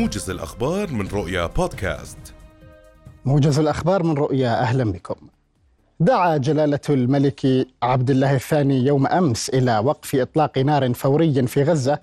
موجز الأخبار من رؤيا بودكاست موجز الأخبار من رؤيا أهلا بكم دعا جلالة الملك عبد الله الثاني يوم أمس إلى وقف إطلاق نار فوري في غزة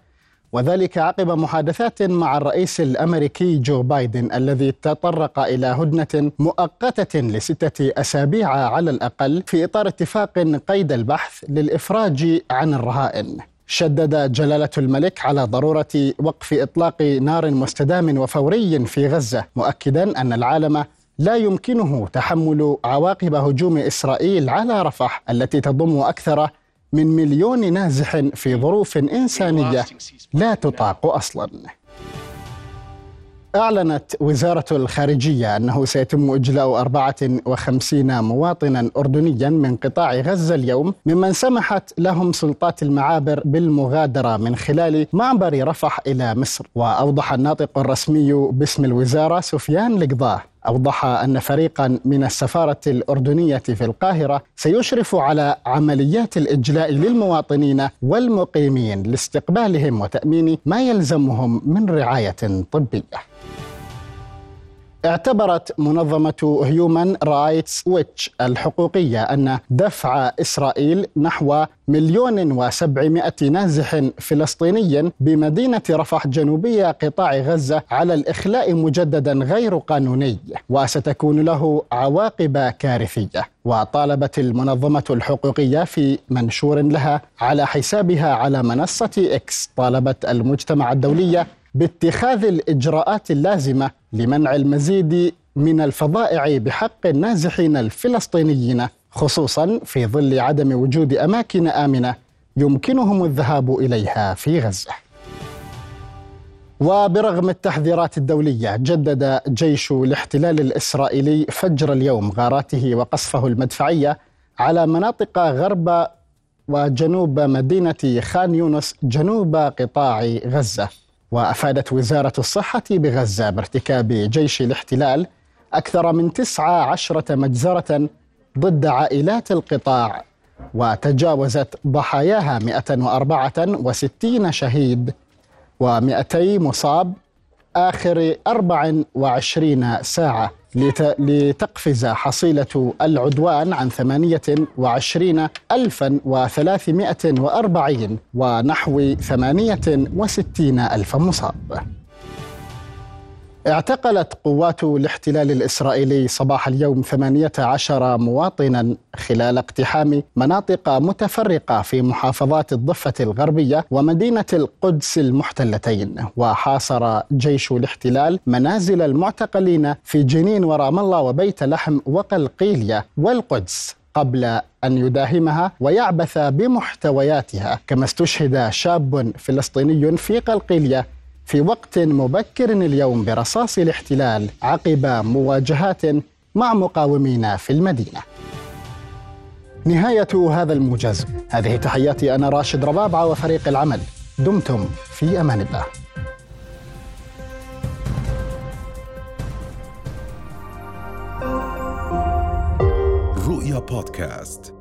وذلك عقب محادثات مع الرئيس الأمريكي جو بايدن الذي تطرق إلى هدنة مؤقتة لستة أسابيع على الأقل في إطار اتفاق قيد البحث للإفراج عن الرهائن. شدد جلالة الملك على ضرورة وقف إطلاق نار مستدام وفوري في غزة مؤكدا أن العالم لا يمكنه تحمل عواقب هجوم إسرائيل على رفح التي تضم أكثر من مليون نازح في ظروف إنسانية لا تطاق أصلا. أعلنت وزارة الخارجية أنه سيتم إجلاء 54 مواطنا أردنيا من قطاع غزة اليوم ممن سمحت لهم سلطات المعابر بالمغادرة من خلال معبر رفح إلى مصر. وأوضح الناطق الرسمي باسم الوزارة سفيان القضاه أوضح أن فريقا من السفارة الأردنية في القاهرة سيشرف على عمليات الإجلاء للمواطنين والمقيمين لاستقبالهم وتأمين ما يلزمهم من رعاية طبية. اعتبرت منظمة هيومن رايتس ووتش الحقوقية أن دفع إسرائيل نحو مليون وسبعمائة نازح فلسطيني بمدينة رفح جنوبي قطاع غزة على الإخلاء مجددا غير قانوني وستكون له عواقب كارثية. وطالبت المنظمة الحقوقية في منشور لها على حسابها على منصة إكس طالبت المجتمع الدولي باتخاذ الإجراءات اللازمة لمنع المزيد من الفظائع بحق النازحين الفلسطينيين خصوصا في ظل عدم وجود أماكن آمنة يمكنهم الذهاب إليها في غزة. وبرغم التحذيرات الدولية جدد جيش الاحتلال الإسرائيلي فجر اليوم غاراته وقصفه المدفعية على مناطق غرب وجنوب مدينة خان يونس جنوب قطاع غزة. وأفادت وزارة الصحة بغزة بارتكاب جيش الاحتلال أكثر من تسعة عشرة مجزرة ضد عائلات القطاع وتجاوزت ضحاياها 164 شهيد و200 مصاب آخر 24 ساعة. لتقفز حصيلة العدوان عن 28340 ونحو 68 ألف مصاب. اعتقلت قوات الاحتلال الإسرائيلي صباح اليوم 18 مواطنا خلال اقتحام مناطق متفرقة في محافظات الضفة الغربية ومدينة القدس المحتلتين. وحاصر جيش الاحتلال منازل المعتقلين في جنين ورام الله وبيت لحم وقلقيلية والقدس قبل أن يداهمها ويعبث بمحتوياتها. كما استشهد شاب فلسطيني في قلقيلية في وقت مبكر اليوم برصاص الاحتلال عقب مواجهات مع مقاومين في المدينة. نهاية هذا الموجز، هذه تحياتي أنا راشد ربابعه وفريق العمل، دمتم في أمان الله. رؤيا بودكاست